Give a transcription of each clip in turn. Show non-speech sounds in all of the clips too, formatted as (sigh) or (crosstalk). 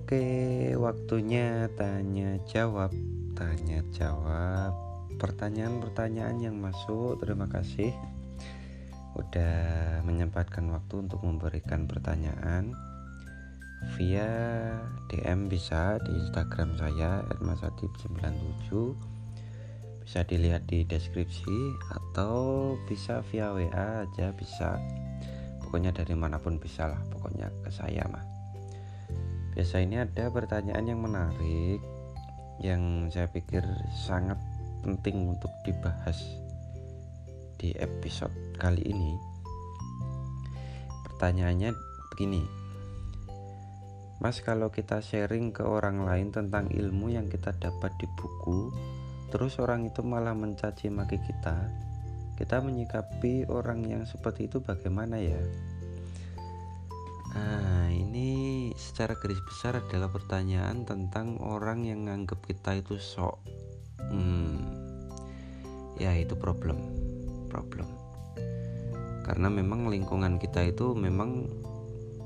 Oke, waktunya tanya jawab. Tanya jawab pertanyaan-pertanyaan yang masuk. Terima kasih udah menyempatkan waktu untuk memberikan pertanyaan via DM bisa di Instagram saya @masatip97 bisa dilihat di deskripsi atau bisa via WA aja bisa pokoknya dari mana pun bisa lah pokoknya ke saya mah biasa ini ada pertanyaan yang menarik yang saya pikir sangat penting untuk dibahas di episode kali ini. Pertanyaannya begini. Mas, kalau kita sharing ke orang lain tentang ilmu yang kita dapat di buku, terus orang itu malah mencaci maki kita, kita menyikapi orang yang seperti itu bagaimana ya? Nah, ini secara garis besar adalah pertanyaan tentang orang yang nganggap kita itu sok. Hmm, ya itu problem, problem. Karena memang lingkungan kita itu memang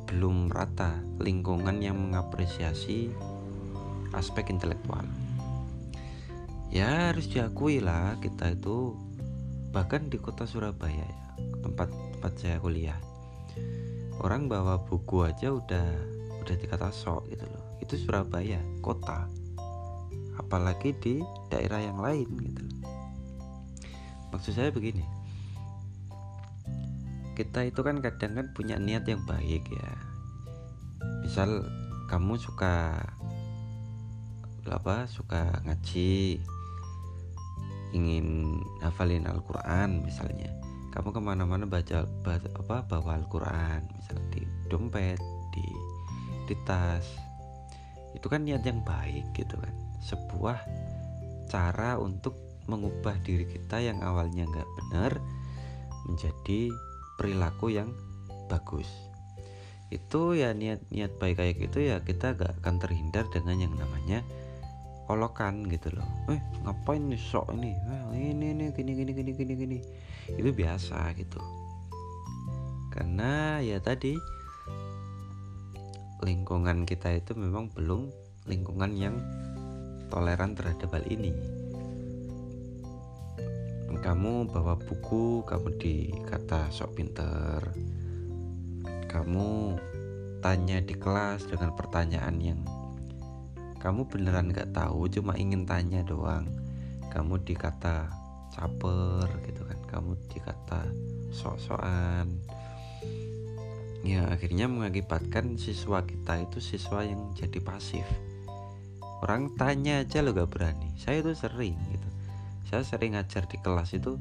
belum rata lingkungan yang mengapresiasi aspek intelektual. Ya harus diakui lah kita itu bahkan di kota Surabaya ya tempat tempat saya kuliah orang bawa buku aja udah udah dikata sok gitu loh. Itu Surabaya kota. Apalagi di daerah yang lain gitu loh. Maksud saya begini. Kita itu kan kadang kan punya niat yang baik ya. Misal kamu suka apa suka ngaji ingin hafalin Al-Quran misalnya kamu ke mana-mana baca, baca apa bawa Al-Quran misalnya di dompet di di tas. Itu kan niat yang baik gitu kan. Sebuah cara untuk mengubah diri kita yang awalnya nggak benar menjadi perilaku yang bagus. Itu ya niat-niat baik kayak gitu ya kita gak akan terhindar dengan yang namanya olokan gitu loh. Eh ngapain nih sok ini? Eh, ini ini gini gini gini gini gini. Itu biasa gitu. Karena ya tadi lingkungan kita itu memang belum lingkungan yang toleran terhadap hal ini. Kamu bawa buku kamu dikata sok pinter. Kamu tanya di kelas dengan pertanyaan yang kamu beneran gak tahu cuma ingin tanya doang. Kamu dikata caper gitu kan kamu dikata sok-sokan. Ya akhirnya mengakibatkan siswa kita itu siswa yang jadi pasif. Orang tanya aja lo gak berani. Saya itu sering gitu. Saya sering ngajar di kelas itu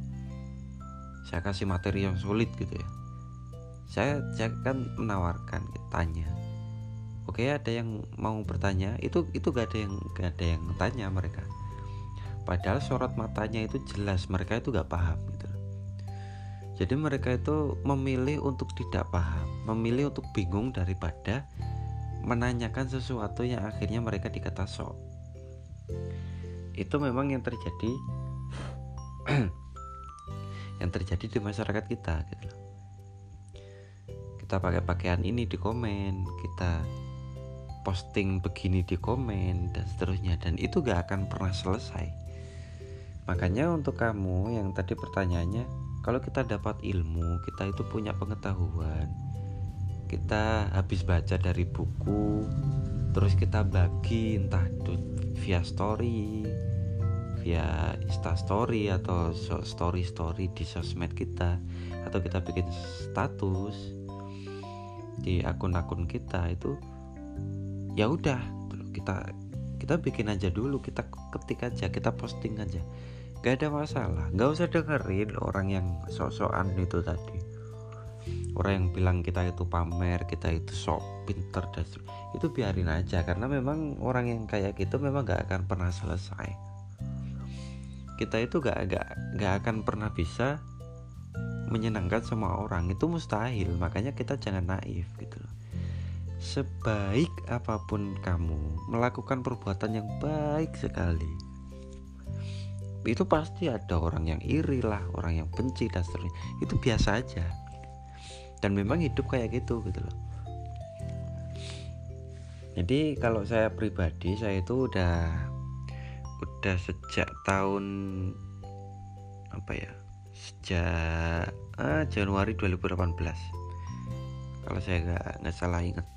saya kasih materi yang sulit gitu ya. Saya, saya kan menawarkan tanya oke ada yang mau bertanya? Itu itu gak ada yang gak ada yang tanya mereka. Padahal sorot matanya itu jelas mereka itu gak paham gitu. Jadi mereka itu memilih untuk tidak paham memilih untuk bingung daripada menanyakan sesuatu yang akhirnya mereka dikata sok itu memang yang terjadi (clears throat) yang terjadi di masyarakat kita gitu kita pakai pakaian ini di komen kita posting begini di komen dan seterusnya dan itu gak akan pernah selesai. Makanya untuk kamu yang tadi pertanyaannya kalau kita dapat ilmu kita itu punya pengetahuan. Kita habis baca dari buku terus kita bagi entah itu via story via insta story atau story story di sosmed kita atau kita bikin status di akun-akun kita itu ya udah kita kita bikin aja dulu kita ketik aja kita posting aja. Gak ada masalah gak usah dengerin orang yang sok-sokan itu tadi. Orang yang bilang kita itu pamer kita itu sok pinter dan itu biarin aja karena memang orang yang kayak gitu memang gak akan pernah selesai. Kita itu gak gak gak akan pernah bisa menyenangkan semua orang itu mustahil makanya kita jangan naif gitu loh sebaik apa pun kamu melakukan perbuatan yang baik sekali. Itu pasti ada orang yang iri lah orang yang benci dan seterusnya. Itu biasa aja. Dan memang hidup kayak gitu gitu loh. Jadi kalau saya pribadi saya itu udah udah sejak tahun apa ya sejak ah, Januari 2018 kalau saya nggak nggak salah ingat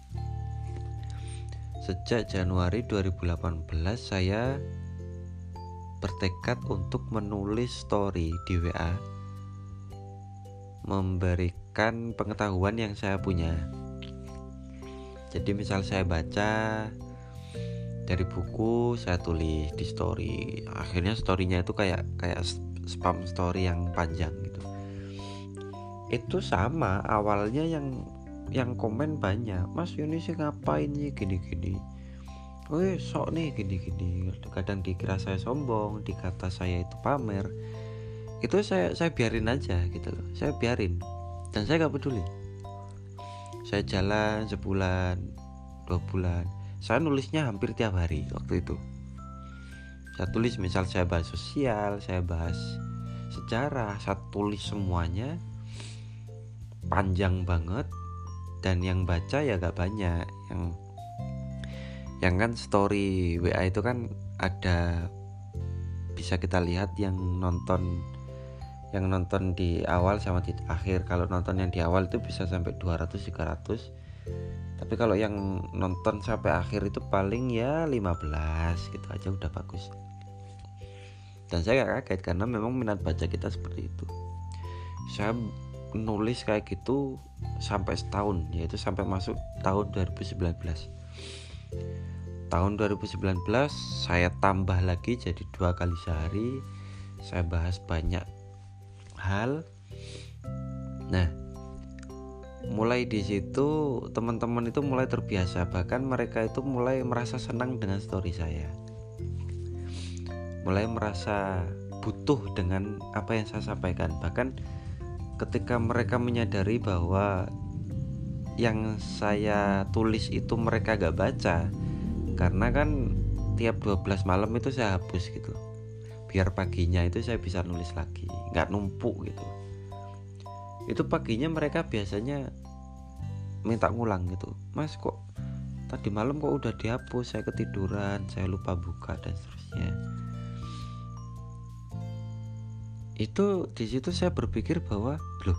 sejak Januari 2018 saya bertekad untuk menulis story di WA memberikan pengetahuan yang saya punya. Jadi misal saya baca dari buku saya tulis di story. Akhirnya storynya itu kayak kayak spam story yang panjang gitu. Itu sama awalnya yang yang komen banyak mas Yuni sih ngapain sih gini-gini? Wih sok nih gini-gini. Kadang dikira saya sombong dikata saya itu pamer. Itu saya saya biarin aja gitu loh saya biarin. Dan saya gak peduli. Saya jalan sebulan dua bulan. Saya nulisnya hampir tiap hari waktu itu. Saya tulis misal saya bahas sosial saya bahas sejarah saya tulis semuanya panjang banget dan yang baca ya gak banyak. Yang yang kan story WA itu kan ada bisa kita lihat yang nonton yang nonton di awal sama di akhir. Kalau nonton yang di awal itu bisa sampai 200 300 tapi kalau yang nonton sampai akhir itu paling ya 15 gitu aja udah bagus. Dan saya gak kaget karena memang minat baca kita seperti itu. Saya nulis kayak gitu sampai setahun yaitu sampai masuk tahun 2019 tahun 2019 saya tambah lagi jadi dua kali sehari saya bahas banyak hal. Nah mulai di situ teman-teman itu mulai terbiasa bahkan mereka itu mulai merasa senang dengan story saya. Mulai merasa butuh dengan apa yang saya sampaikan. Bahkan ketika mereka menyadari bahwa yang saya tulis itu mereka gak baca karena kan tiap 12 malam itu saya hapus gitu. Biar paginya itu saya bisa nulis lagi nggak numpuk gitu. Itu paginya mereka biasanya minta ngulang gitu. Mas kok tadi malam kok udah dihapus? Saya ketiduran saya lupa buka dan seterusnya itu di situ saya berpikir bahwa loh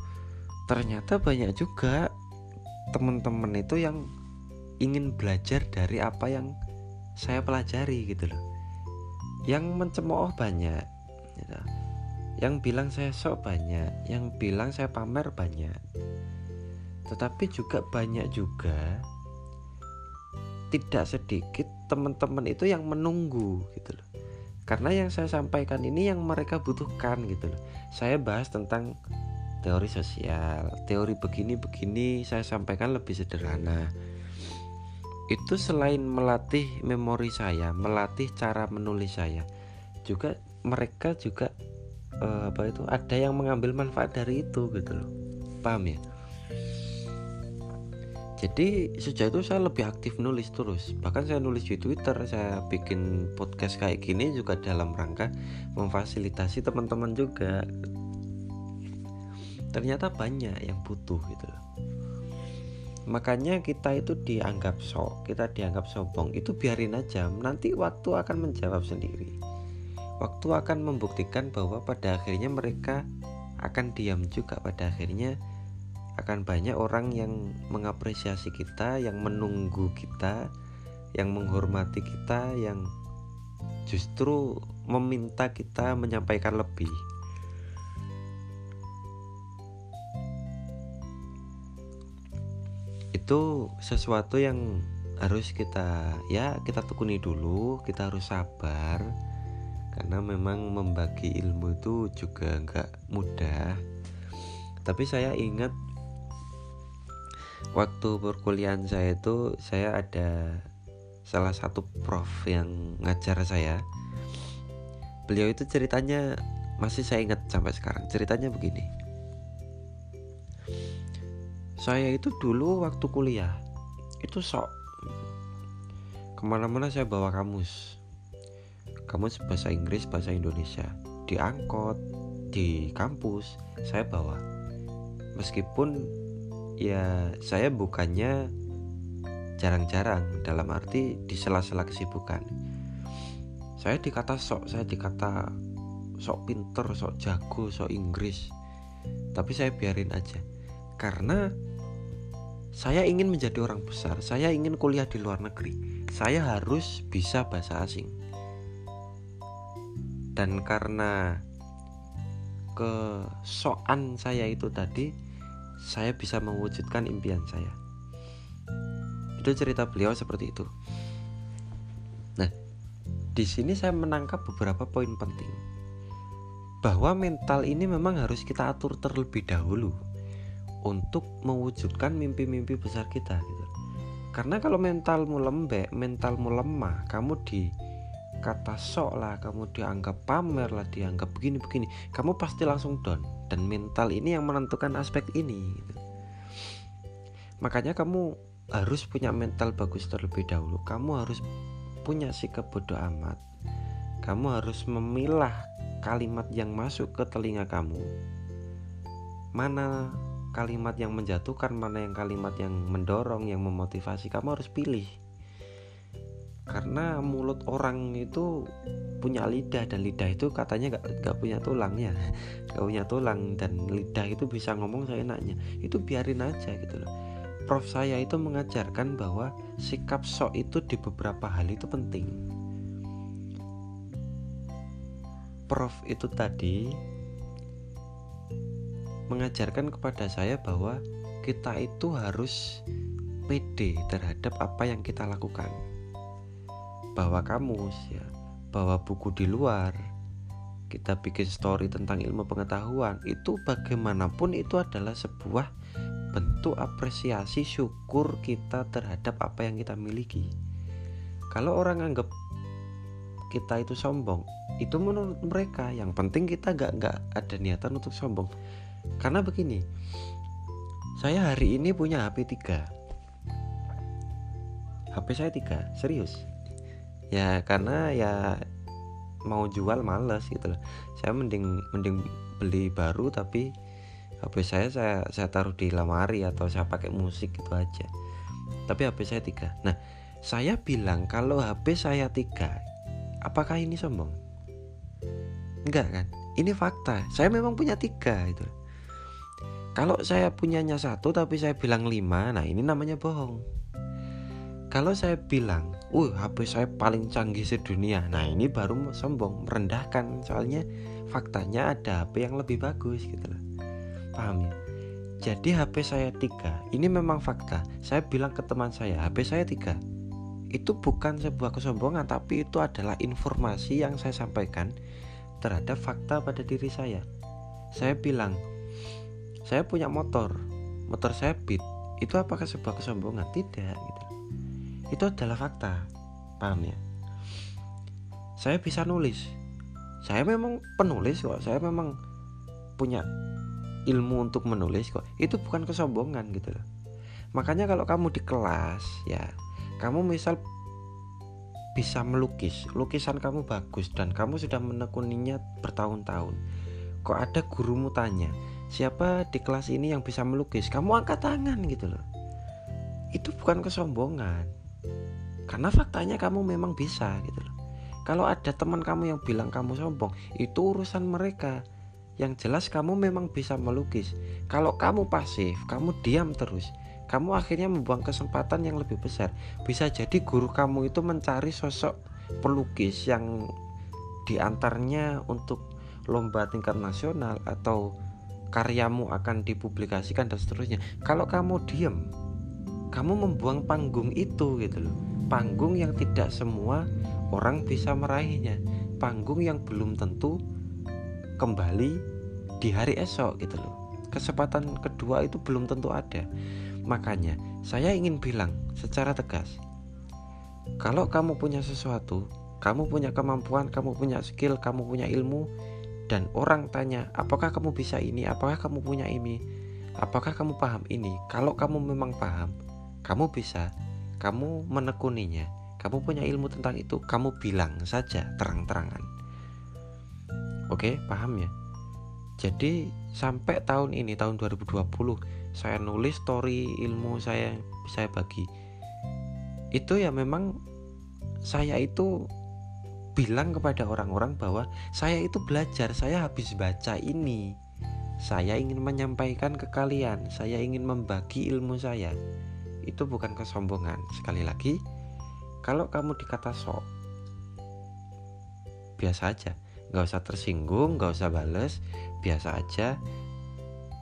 ternyata banyak juga teman-teman itu yang ingin belajar dari apa yang saya pelajari gitu loh. Yang mencemooh banyak gitu. yang bilang saya sok banyak yang bilang saya pamer banyak. Tetapi juga banyak juga tidak sedikit teman-teman itu yang menunggu gitu loh karena yang saya sampaikan ini yang mereka butuhkan gitu loh saya bahas tentang teori sosial teori begini-begini saya sampaikan lebih sederhana itu selain melatih memori saya, melatih cara menulis saya, juga mereka juga uh, apa itu ada yang mengambil manfaat dari itu gitu loh. Paham ya? Jadi sejak itu saya lebih aktif nulis terus. Bahkan saya nulis di Twitter, saya bikin podcast kayak gini juga dalam rangka memfasilitasi teman-teman juga. Ternyata banyak yang butuh gitu loh makanya kita itu dianggap sok kita dianggap sombong itu biarin aja nanti waktu akan menjawab sendiri waktu akan membuktikan bahwa pada akhirnya mereka akan diam juga pada akhirnya akan banyak orang yang mengapresiasi kita yang menunggu kita yang menghormati kita yang justru meminta kita menyampaikan lebih. Itu sesuatu yang harus kita ya kita tekuni dulu kita harus sabar. Karena memang membagi ilmu itu juga nggak mudah. Tapi saya ingat waktu perkuliahan saya itu saya ada salah satu prof yang ngajar saya. Beliau itu ceritanya masih saya ingat sampai sekarang. Ceritanya begini. Saya itu dulu waktu kuliah itu sok ke mana-mana saya bawa kamus. Kamus bahasa Inggris bahasa Indonesia. Di angkot di kampus saya bawa. Meskipun ya saya bukannya jarang-jarang dalam arti di sela-sela kesibukan. Saya dikata sok saya dikata sok pinter sok jago sok Inggris. Tapi saya biarin aja. Karena saya ingin menjadi orang besar saya ingin kuliah di luar negeri. Saya harus bisa bahasa asing. Dan karena kesokan saya itu tadi saya bisa mewujudkan impian saya. Itu cerita beliau seperti itu. Nah di sini saya menangkap beberapa poin penting. Bahwa mental ini memang harus kita atur terlebih dahulu untuk mewujudkan mimpi-mimpi besar kita gitu. Karena kalau mentalmu lembek, mentalmu lemah, kamu di kata sok lah kamu dianggap pamer lah dianggap begini-begini. Kamu pasti langsung down. Dan mental ini yang menentukan aspek ini gitu. makanya kamu harus punya mental bagus terlebih dahulu. Kamu harus punya sikap bodoh amat. Kamu harus memilah kalimat yang masuk ke telinga kamu. Mana kalimat yang menjatuhkan mana yang kalimat yang mendorong yang memotivasi. Kamu harus pilih karena mulut orang itu punya lidah dan lidah itu katanya gak, gak punya tulang ya. Gak punya tulang dan lidah itu bisa ngomong seenaknya. Itu biarin aja gitu loh. Prof saya itu mengajarkan bahwa sikap sok itu di beberapa hal itu penting. Prof itu tadi mengajarkan kepada saya bahwa kita itu harus pede terhadap apa yang kita lakukan bawa kamus ya. Bawa buku di luar. Kita bikin story tentang ilmu pengetahuan. Itu bagaimanapun itu adalah sebuah bentuk apresiasi syukur kita terhadap apa yang kita miliki. Kalau orang anggap kita itu sombong itu menurut mereka. Yang penting kita gak nggak ada niatan untuk sombong. Karena begini saya hari ini punya HP 3 HP saya 3 serius ya karena ya mau jual males gitu loh. Saya mending mending beli baru tapi HP saya saya saya taruh di lemari atau saya pakai musik gitu aja. Tapi HP saya tiga. Nah saya bilang kalau HP saya tiga apakah ini sombong? Enggak kan? Ini fakta. Saya memang punya tiga itu kalau saya punyanya satu tapi saya bilang lima nah ini namanya bohong kalau saya bilang uh HP saya paling canggih sedunia. Nah ini baru sombong merendahkan. Soalnya faktanya ada HP yang lebih bagus gitu loh. Paham ya? Jadi HP saya tiga ini memang fakta. Saya bilang ke teman saya HP saya tiga. Itu bukan sebuah kesombongan tapi itu adalah informasi yang saya sampaikan terhadap fakta pada diri saya. Saya bilang saya punya motor. Motor saya beat. Itu apakah sebuah kesombongan? Tidak gitu itu adalah fakta. Paham ya? Saya bisa nulis. Saya memang penulis kok. Saya memang punya ilmu untuk menulis kok. Itu bukan kesombongan gitu loh. Makanya kalau kamu di kelas ya kamu misal bisa melukis. Lukisan kamu bagus dan kamu sudah menekuninya bertahun-tahun. Kok ada gurumu tanya siapa di kelas ini yang bisa melukis? Kamu angkat tangan gitu loh. Itu bukan kesombongan karena faktanya kamu memang bisa gitu loh. Kalau ada teman kamu yang bilang kamu sombong itu urusan mereka. Yang jelas kamu memang bisa melukis. Kalau kamu pasif kamu diam terus kamu akhirnya membuang kesempatan yang lebih besar. Bisa jadi guru kamu itu mencari sosok pelukis yang di antaranya untuk lomba tingkat nasional atau karyamu akan dipublikasikan dan seterusnya. Kalau kamu diam kamu membuang panggung itu gitu loh panggung yang tidak semua orang bisa meraihnya. Panggung yang belum tentu kembali di hari esok gitu loh. Kesempatan kedua itu belum tentu ada. Makanya saya ingin bilang secara tegas kalau kamu punya sesuatu kamu punya kemampuan kamu punya skill kamu punya ilmu dan orang tanya apakah kamu bisa ini? Apakah kamu punya ini? Apakah kamu paham ini? Kalau kamu memang paham kamu bisa kamu menekuninya, kamu punya ilmu tentang itu, kamu bilang saja terang-terangan. Oke, paham ya? Jadi sampai tahun ini tahun 2020 saya nulis story ilmu saya saya bagi. itu ya memang saya itu bilang kepada orang-orang bahwa saya itu belajar, saya habis baca ini. Saya ingin menyampaikan ke kalian, saya ingin membagi ilmu saya. Itu bukan kesombongan. Sekali lagi, kalau kamu dikata sok, biasa aja, nggak usah tersinggung, nggak usah bales, biasa aja.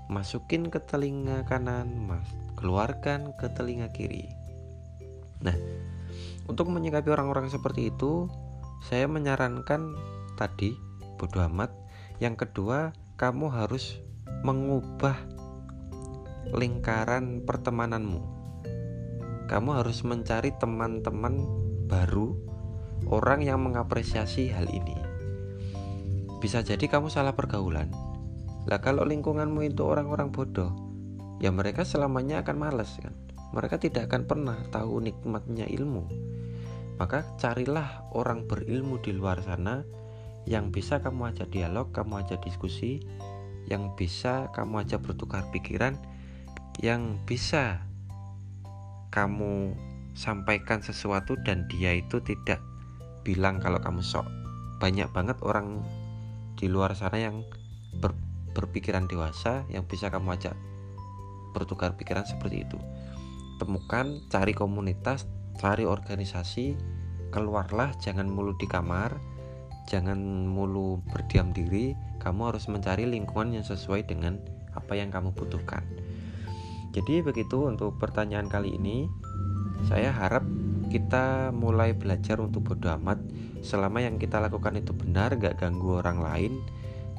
Masukin ke telinga kanan, mas, keluarkan ke telinga kiri. Nah, untuk menyikapi orang-orang seperti itu, saya menyarankan tadi bodoh amat. Yang kedua, kamu harus mengubah lingkaran pertemananmu. Kamu harus mencari teman-teman baru, orang yang mengapresiasi hal ini. Bisa jadi kamu salah pergaulan. Lah kalau lingkunganmu itu orang-orang bodoh, ya mereka selamanya akan males kan. Mereka tidak akan pernah tahu nikmatnya ilmu. Maka carilah orang berilmu di luar sana yang bisa kamu ajak dialog, kamu ajak diskusi, yang bisa kamu ajak bertukar pikiran, yang bisa kamu sampaikan sesuatu dan dia itu tidak bilang kalau kamu sok. Banyak banget orang di luar sana yang ber, berpikiran dewasa yang bisa kamu ajak bertukar pikiran seperti itu. Temukan, cari komunitas, cari organisasi, keluarlah, jangan mulu di kamar, jangan mulu berdiam diri, kamu harus mencari lingkungan yang sesuai dengan apa yang kamu butuhkan. Jadi begitu untuk pertanyaan kali ini. Saya harap kita mulai belajar untuk bodoh amat selama yang kita lakukan itu benar, gak ganggu orang lain,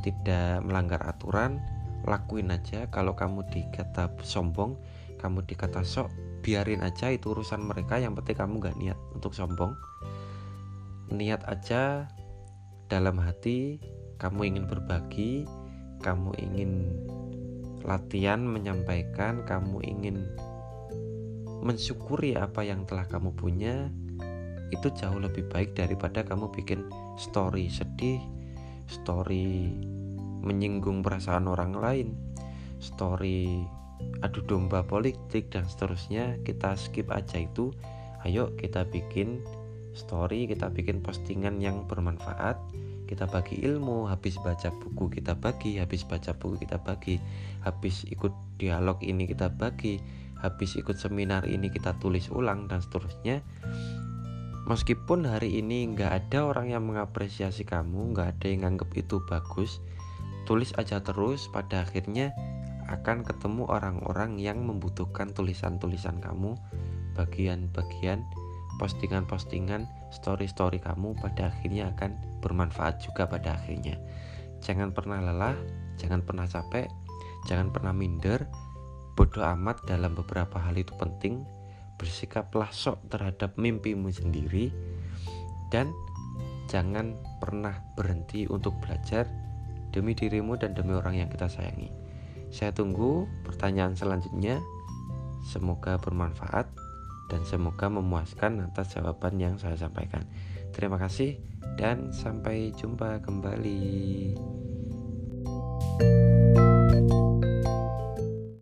tidak melanggar aturan, lakuin aja. Kalau kamu dikata sombong, kamu dikata sok, biarin aja itu urusan mereka. Yang penting kamu gak niat untuk sombong. Niat aja dalam hati kamu ingin berbagi, kamu ingin latihan menyampaikan, kamu ingin mensyukuri apa yang telah kamu punya, itu jauh lebih baik daripada kamu bikin story sedih, story menyinggung perasaan orang lain, story adu domba politik dan seterusnya. Kita skip aja itu. Ayo kita bikin story, kita bikin postingan yang bermanfaat kita bagi ilmu habis baca buku kita bagi habis baca buku kita bagi habis ikut dialog ini kita bagi habis ikut seminar ini kita tulis ulang dan seterusnya. Meskipun hari ini nggak ada orang yang mengapresiasi kamu nggak ada yang nganggep itu bagus tulis aja terus pada akhirnya akan ketemu orang-orang yang membutuhkan tulisan-tulisan kamu bagian-bagian postingan-postingan story-story kamu pada akhirnya akan bermanfaat juga pada akhirnya. Jangan pernah lelah, jangan pernah capek, jangan pernah minder. Bodoh amat dalam beberapa hal itu penting. Bersikaplah sok terhadap mimpimu sendiri dan jangan pernah berhenti untuk belajar demi dirimu dan demi orang yang kita sayangi. Saya tunggu pertanyaan selanjutnya. Semoga bermanfaat dan semoga memuaskan atas jawaban yang saya sampaikan. Terima kasih dan sampai jumpa kembali. thank you